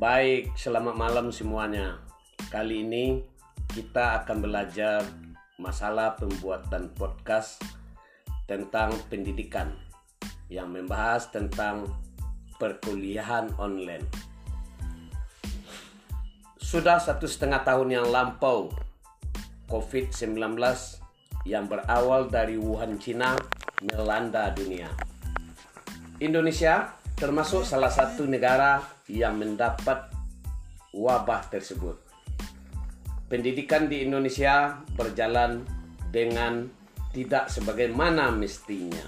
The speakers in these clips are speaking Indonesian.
Baik, selamat malam semuanya. Kali ini kita akan belajar masalah pembuatan podcast tentang pendidikan yang membahas tentang perkuliahan online. Sudah satu setengah tahun yang lampau, COVID-19 yang berawal dari Wuhan, Cina melanda dunia. Indonesia termasuk salah satu negara yang mendapat wabah tersebut. Pendidikan di Indonesia berjalan dengan tidak sebagaimana mestinya.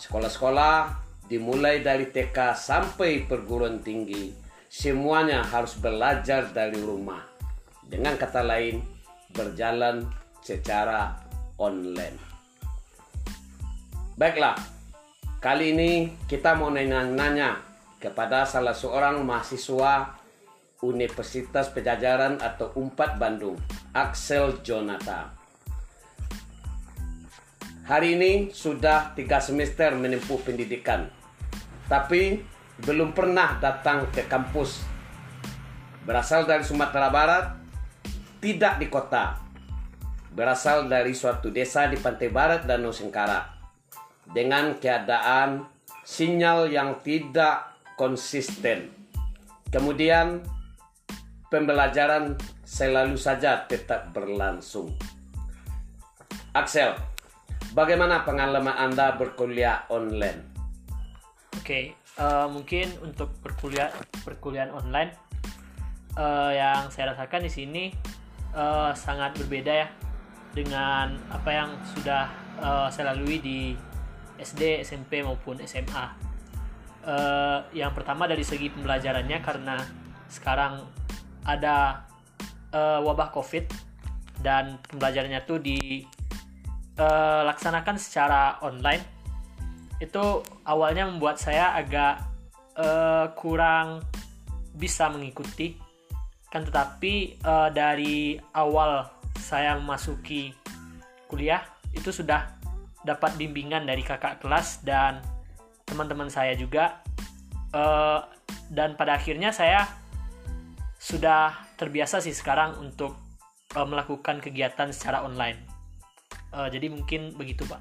Sekolah-sekolah dimulai dari TK sampai perguruan tinggi, semuanya harus belajar dari rumah. Dengan kata lain, berjalan secara online. Baiklah, kali ini kita mau nanya-nanya kepada salah seorang mahasiswa Universitas Pejajaran atau UMPAD Bandung, Axel Jonathan. Hari ini sudah tiga semester menempuh pendidikan, tapi belum pernah datang ke kampus. Berasal dari Sumatera Barat, tidak di kota. Berasal dari suatu desa di pantai barat Danau Sengkara. Dengan keadaan sinyal yang tidak konsisten. Kemudian pembelajaran selalu saja tetap berlangsung. Axel, bagaimana pengalaman Anda berkuliah online? Oke, uh, mungkin untuk perkuliah perkuliahan online uh, yang saya rasakan di sini uh, sangat berbeda ya dengan apa yang sudah uh, saya lalui di SD, SMP maupun SMA. Uh, yang pertama dari segi pembelajarannya karena sekarang ada uh, wabah COVID dan pembelajarannya tuh dilaksanakan uh, secara online. Itu awalnya membuat saya agak uh, kurang bisa mengikuti kan tetapi uh, dari awal saya memasuki kuliah itu sudah dapat bimbingan dari kakak kelas dan teman-teman saya juga. Uh, dan pada akhirnya saya sudah terbiasa sih sekarang untuk uh, melakukan kegiatan secara online. Uh, jadi mungkin begitu pak.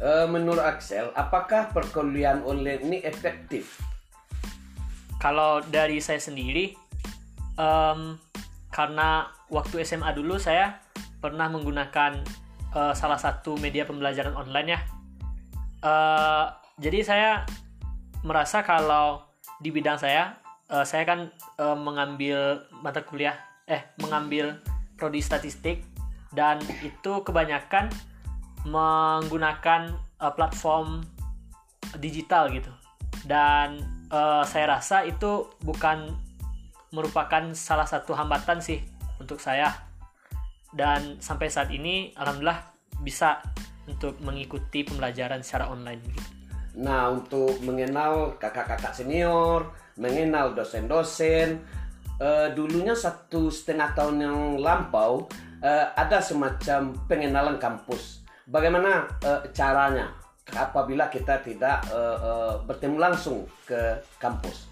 Uh, menurut Axel apakah perkuliahan online ini efektif? Kalau dari saya sendiri um, karena waktu SMA dulu saya pernah menggunakan uh, salah satu media pembelajaran online ya. Uh, jadi saya merasa kalau di bidang saya, uh, saya kan uh, mengambil mata kuliah, eh mengambil prodi statistik dan itu kebanyakan menggunakan uh, platform digital gitu. Dan uh, saya rasa itu bukan merupakan salah satu hambatan sih untuk saya dan sampai saat ini alhamdulillah bisa untuk mengikuti pembelajaran secara online Nah, untuk mengenal kakak-kakak senior, mengenal dosen-dosen, uh, dulunya satu setengah tahun yang lampau uh, ada semacam pengenalan kampus. Bagaimana uh, caranya apabila kita tidak uh, uh, bertemu langsung ke kampus?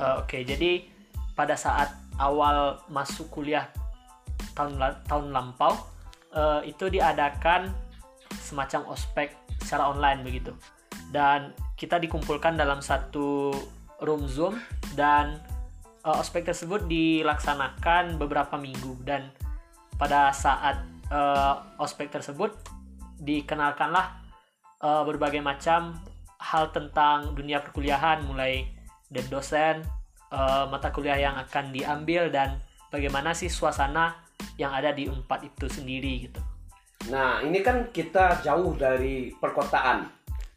Uh, Oke, okay, jadi pada saat awal masuk kuliah tahun tahun lampau uh, itu diadakan semacam ospek secara online begitu. Dan kita dikumpulkan dalam satu room zoom dan uh, ospek tersebut dilaksanakan beberapa minggu. Dan pada saat uh, ospek tersebut dikenalkanlah uh, berbagai macam hal tentang dunia perkuliahan mulai dari dosen uh, mata kuliah yang akan diambil dan bagaimana sih suasana yang ada di Unpad itu sendiri gitu. Nah, ini kan kita jauh dari perkotaan,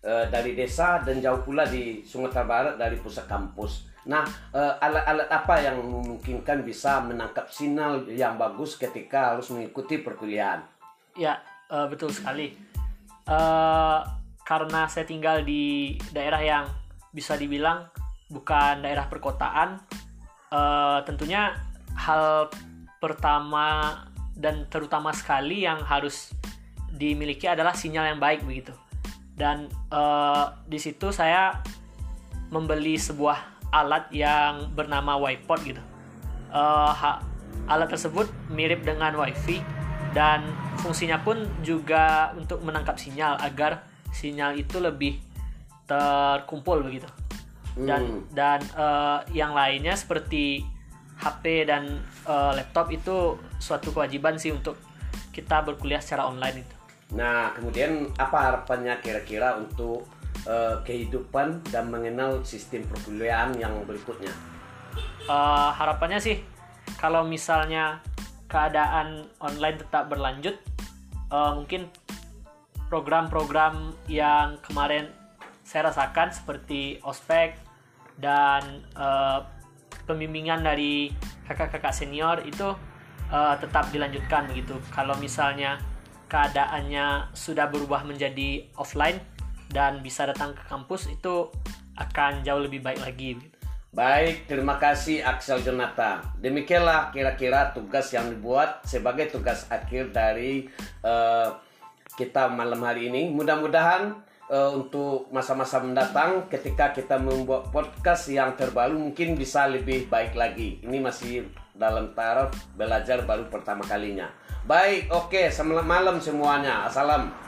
uh, dari desa dan jauh pula di Sumatera Barat dari pusat kampus. Nah, alat-alat uh, apa yang memungkinkan bisa menangkap sinyal yang bagus ketika harus mengikuti perkuliahan? Ya, uh, betul sekali. Uh, karena saya tinggal di daerah yang bisa dibilang bukan daerah perkotaan, uh, tentunya hal pertama dan terutama sekali yang harus dimiliki adalah sinyal yang baik begitu. Dan uh, di situ saya membeli sebuah alat yang bernama whiteboard gitu. Uh, alat tersebut mirip dengan WiFi dan fungsinya pun juga untuk menangkap sinyal agar sinyal itu lebih terkumpul begitu. Dan hmm. dan uh, yang lainnya seperti HP dan uh, laptop itu suatu kewajiban sih untuk kita berkuliah secara online itu. Nah, kemudian apa harapannya kira-kira untuk uh, kehidupan dan mengenal sistem perkuliahan yang berikutnya? Uh, harapannya sih kalau misalnya keadaan online tetap berlanjut, uh, mungkin program-program yang kemarin saya rasakan seperti ospek dan uh, pembimbingan dari kakak-kakak senior itu uh, tetap dilanjutkan begitu. Kalau misalnya keadaannya sudah berubah menjadi offline dan bisa datang ke kampus itu akan jauh lebih baik lagi. Baik, terima kasih Axel Jonathan. Demikianlah kira-kira tugas yang dibuat sebagai tugas akhir dari uh, kita malam hari ini. Mudah-mudahan uh, untuk masa-masa mendatang ketika kita membuat podcast yang terbaru mungkin bisa lebih baik lagi. Ini masih dalam taraf belajar baru pertama kalinya. Baik, oke, okay. selamat malam semuanya. Assalam.